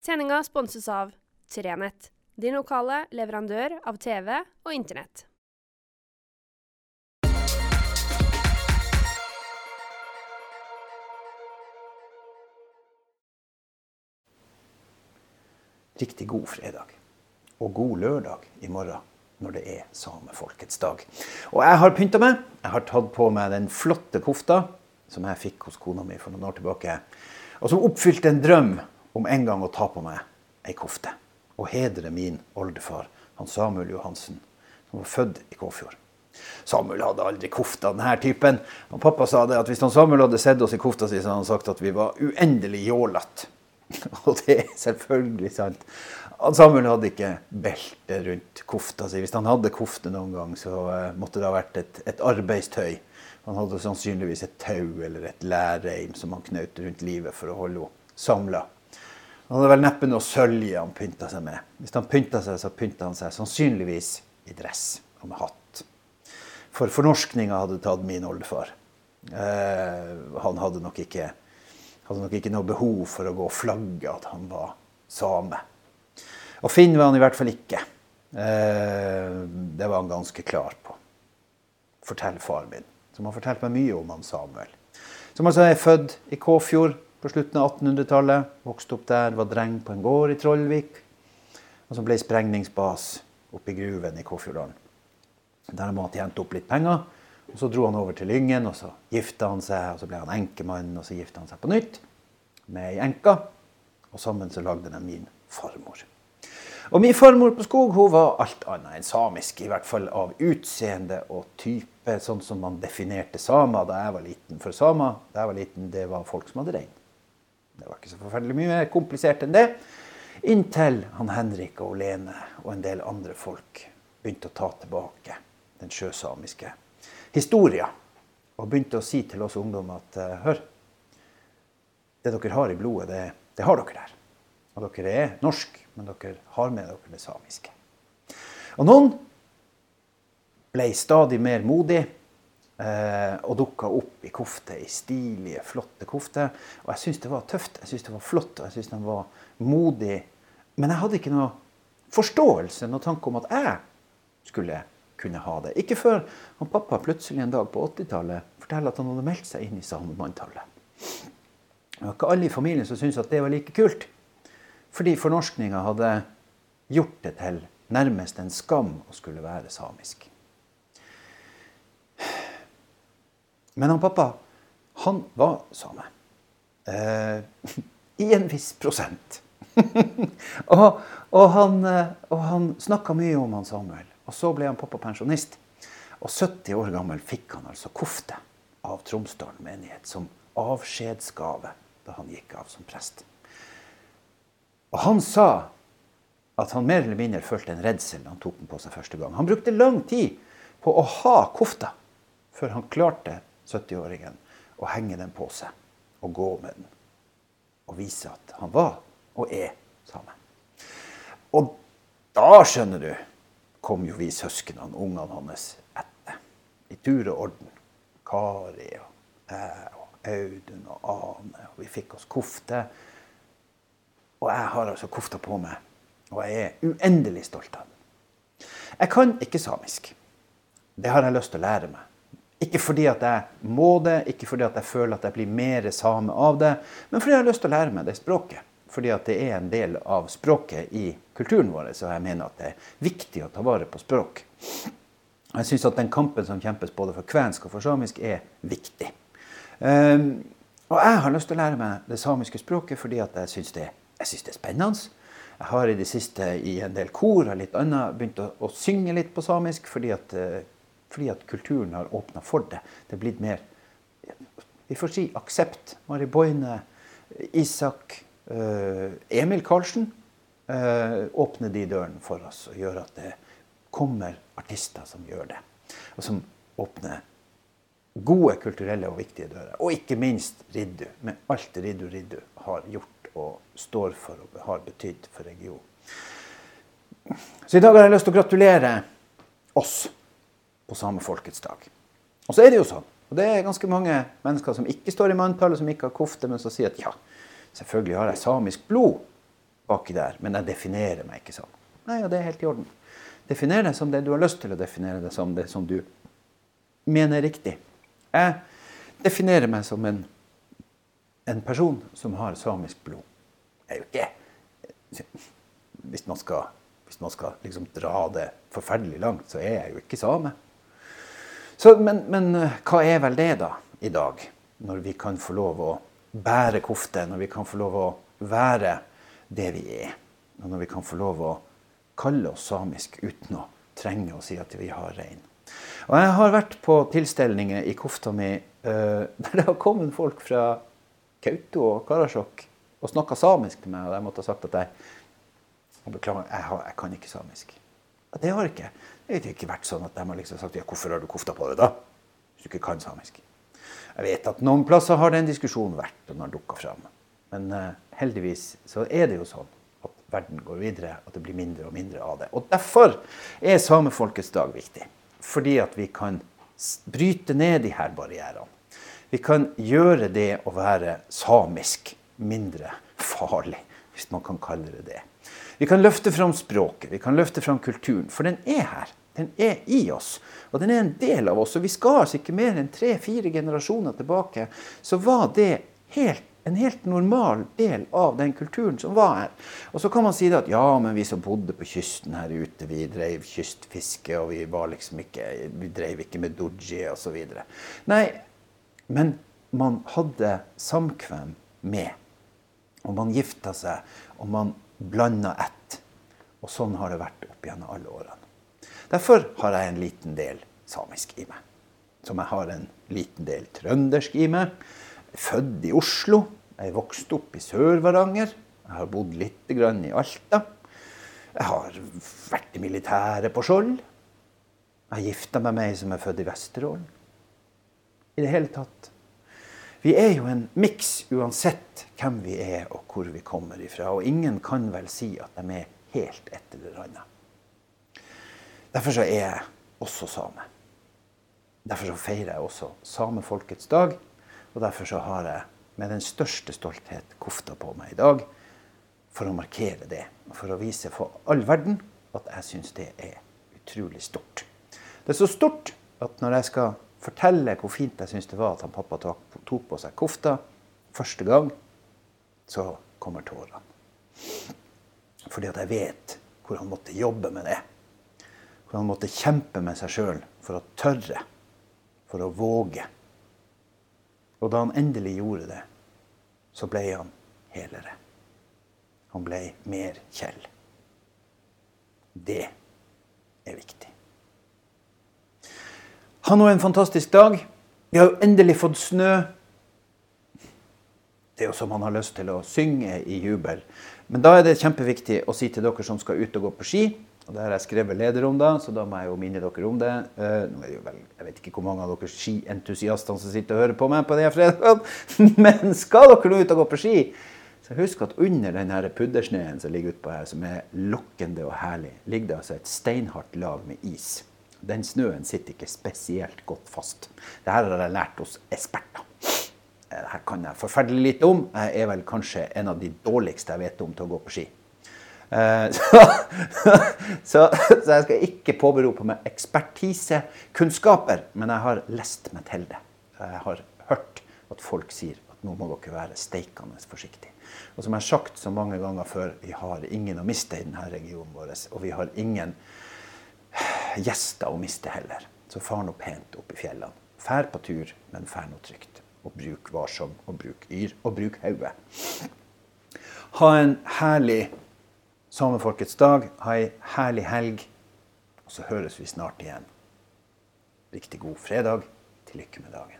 Sendinga sponses av Trenett, din lokale leverandør av TV og Internett. Riktig god fredag. Og god lørdag i morgen når det er samefolkets dag. Og jeg har pynta meg. Jeg har tatt på meg den flotte kofta som jeg fikk hos kona mi for noen år tilbake. Og som oppfylte en drøm om en gang å ta på meg ei kofte. Og hedre min oldefar, han Samuel Johansen, som var født i Kåfjord. Samuel hadde aldri kofta denne typen. Og pappa sa det at hvis han Samuel hadde sett oss i kofta si, så hadde han sagt at vi var uendelig jålete. Og det er selvfølgelig sant. Samuel hadde ikke belte rundt kofta si. Hvis han hadde kofte noen gang, så uh, måtte det ha vært et, et, arbeidstøy. Han hadde sannsynligvis et tau eller et lærreim som han knaut rundt livet for å holde henne samla. Han hadde vel neppe noe sølje han pynta seg med. Hvis han pynta seg, så pynta han seg sannsynligvis i dress og med hatt. For fornorskninga hadde tatt min oldefar. Eh, han hadde nok ikke hadde nok ikke noe behov for å gå og flagge at han var same. Og Finn var han i hvert fall ikke. Eh, det var han ganske klar på. Fortell far min, som har fortalt meg mye om han Samuel. Som altså er født i Kåfjord på slutten av 1800-tallet. Vokste opp der, var dreng på en gård i Trollvik. Og som ble sprengningsbas oppe i gruven i Kåfjorddalen. Der han måtte tjent opp litt penger. Og Så dro han over til Lyngen, og så gifta han seg. og Så ble han enkemann, og så gifta han seg på nytt med ei enke. Og sammen så lagde de min farmor. Og min farmor på Skog hun var alt annet enn samisk, i hvert fall av utseende og type, sånn som man definerte samer da jeg var liten. For samer da jeg var liten, det var folk som hadde rein. Det var ikke så forferdelig mye mer komplisert enn det. Inntil han Henrik og Lene og en del andre folk begynte å ta tilbake den sjøsamiske historia. Og begynte å si til oss ungdom at hør, det dere har i blodet, det, det har dere der. Og dere er norsk, men dere har med dere det samiske. Og noen ble stadig mer modig eh, og dukka opp i kofte, i stilige, flotte kofter. Og jeg syntes det var tøft, jeg syntes det var flott, og jeg syntes den var modig. Men jeg hadde ikke noe forståelse, noe tanke om at jeg skulle kunne ha det. Ikke før han pappa plutselig en dag på 80-tallet forteller at han hadde meldt seg inn i samemanntallet. Det var ikke alle i familien som syntes at det var like kult. Fordi fornorskninga hadde gjort det til nærmest en skam å skulle være samisk. Men han pappa, han var same. Eh, I en viss prosent. og, og, han, og han snakka mye om han Samuel. Og så ble han pappa pensjonist. Og 70 år gammel fikk han altså kofte av Tromsdalen menighet som avskjedsgave da han gikk av som prest. Og han sa at han mer eller mindre følte en redsel da han tok den på seg første gang. Han brukte lang tid på å ha kofta før han klarte 70-åringen og henge den på seg og gå med den. Og vise at han var og er same. Og da, skjønner du, kom jo vi søsknene, ungene hans, etter. I tur og orden. Kari og jeg og Audun og Ane. Og vi fikk oss kofte. Og jeg har altså kofta på meg. Og jeg er uendelig stolt av den. Jeg kan ikke samisk. Det har jeg lyst til å lære meg. Ikke fordi at jeg må det, ikke fordi at jeg føler at jeg blir mer same av det, men fordi jeg har lyst til å lære meg det språket. Fordi at det er en del av språket i kulturen vår, så jeg mener at det er viktig å ta vare på språk. Jeg syns at den kampen som kjempes både for kvensk og for samisk, er viktig. Um, og jeg har lyst til å lære meg det samiske språket fordi at jeg syns det, det, er spennende. Jeg har i det siste i en del kor og litt annet begynt å, å synge litt på samisk fordi at, fordi at kulturen har åpna for det. Det er blitt mer vi får si aksept. Mari Boine, Isak, uh, Emil Karlsen uh, åpner de dørene for oss og gjør at det kommer artister som gjør det. Og som åpner gode kulturelle og viktige dører. Og ikke minst Riddu, med alt Riddu Riddu har gjort og står for og har betydd for regionen. Så i dag har jeg lyst til å gratulere oss på samefolkets dag. Og så er det jo sånn, og det er ganske mange mennesker som ikke står i manntallet, som ikke har kofte, men som sier at ja, selvfølgelig har jeg samisk blod. baki der, men jeg definerer meg ikke sånn. Nei, og det er helt i orden. Definer deg som det du har lyst til å definere deg som, det som du mener er riktig. Jeg definerer meg som en, en person som har samisk blod. Jeg er jo ikke Hvis man skal, hvis man skal liksom dra det forferdelig langt, så er jeg jo ikke same. Så, men, men hva er vel det, da, i dag? Når vi kan få lov å bære kofte, når vi kan få lov å være det vi er. Og når vi kan få lov å kalle oss samisk uten å trenge å si at vi har rein. Og jeg har vært på tilstelninger i kofta mi uh, der det har kommet folk fra Kautokeino og Karasjok og snakka samisk til meg, og jeg måtte ha sagt at jeg beklager, jeg, har, jeg kan ikke samisk. Det har jeg ikke. Det har ikke vært sånn at de har liksom sagt ja, hvorfor har du kofta på deg da? Hvis du ikke kan samisk. Jeg vet at noen plasser har den diskusjonen vært, og den har dukka fram. Men uh, heldigvis så er det jo sånn at verden går videre, at det blir mindre og mindre av det. Og derfor er samefolkets dag viktig. Fordi at vi kan bryte ned de her barrierene. Vi kan gjøre det å være samisk mindre farlig, hvis man kan kalle det det. Vi kan løfte fram språket, vi kan løfte fram kulturen, for den er her. Den er i oss, og den er en del av oss. Og vi skal altså ikke mer enn tre-fire generasjoner tilbake, så var det helt en helt normal del av den kulturen som var her. Og så kan man si at ja, men vi som bodde på kysten her ute, vi drev kystfiske, og vi var liksom ikke Vi drev ikke med doji osv. Nei, men man hadde samkvem med. Og man gifta seg, og man blanda ett. Og sånn har det vært opp gjennom alle årene. Derfor har jeg en liten del samisk i meg. Som jeg har en liten del trøndersk i meg født i Oslo. Jeg er vokst opp i Sør-Varanger. Jeg har bodd litt i Alta. Jeg har vært i militæret på Skjold. Jeg gifta meg med ei som er født i Vesterålen. I det hele tatt. Vi er jo en miks uansett hvem vi er og hvor vi kommer ifra. Og ingen kan vel si at de er helt et eller annet. Derfor så er jeg også same. Derfor så feirer jeg også samefolkets dag. Og derfor så har jeg med den største stolthet kofta på meg i dag for å markere det. Og for å vise for all verden at jeg syns det er utrolig stort. Det er så stort at når jeg skal fortelle hvor fint jeg syns det var at han pappa tok på seg kofta første gang, så kommer tårene. Fordi at jeg vet hvor han måtte jobbe med det. Hvor han måtte kjempe med seg sjøl for å tørre, for å våge. Og da han endelig gjorde det, så ble han helere. Han ble mer Kjell. Det er viktig. Ha nå en fantastisk dag. Vi har jo endelig fått snø. Det er jo som man har lyst til å synge i jubel. Men da er det kjempeviktig å si til dere som skal ut og gå på ski og Det har jeg skrevet leder om, da, så da må jeg jo minne dere om det. Uh, nå er det jo vel, jeg vet ikke hvor mange av dere skientusiastene som sitter og hører på meg på denne fredagen, men skal dere nå ut og gå på ski, så husk at under den puddersnøen som ligger utpå her, som er lokkende og herlig, ligger det altså et steinhardt lag med is. Den snøen sitter ikke spesielt godt fast. Dette har jeg lært hos eksperter. Dette eh, kan jeg forferdelig lite om. Jeg er vel kanskje en av de dårligste jeg vet om til å gå på ski. Eh, så, så, så, jeg skal ikke påberope meg ekspertisekunnskaper, men jeg har lest meg til det. Jeg har hørt at folk sier at nå må dere være steikende forsiktige. Og som jeg har sagt så mange ganger før, vi har ingen å miste i denne regionen vår. Og vi har ingen gjester å miste heller. Så far nå pent opp i fjellene. Fær på tur, men fær nå trygt. Og bruk varsom, og bruk yr, og bruk hodet. Ha en herlig Samefolkets dag. Ha ei herlig helg. Og så høres vi snart igjen. Riktig god fredag. Til lykke med dagen.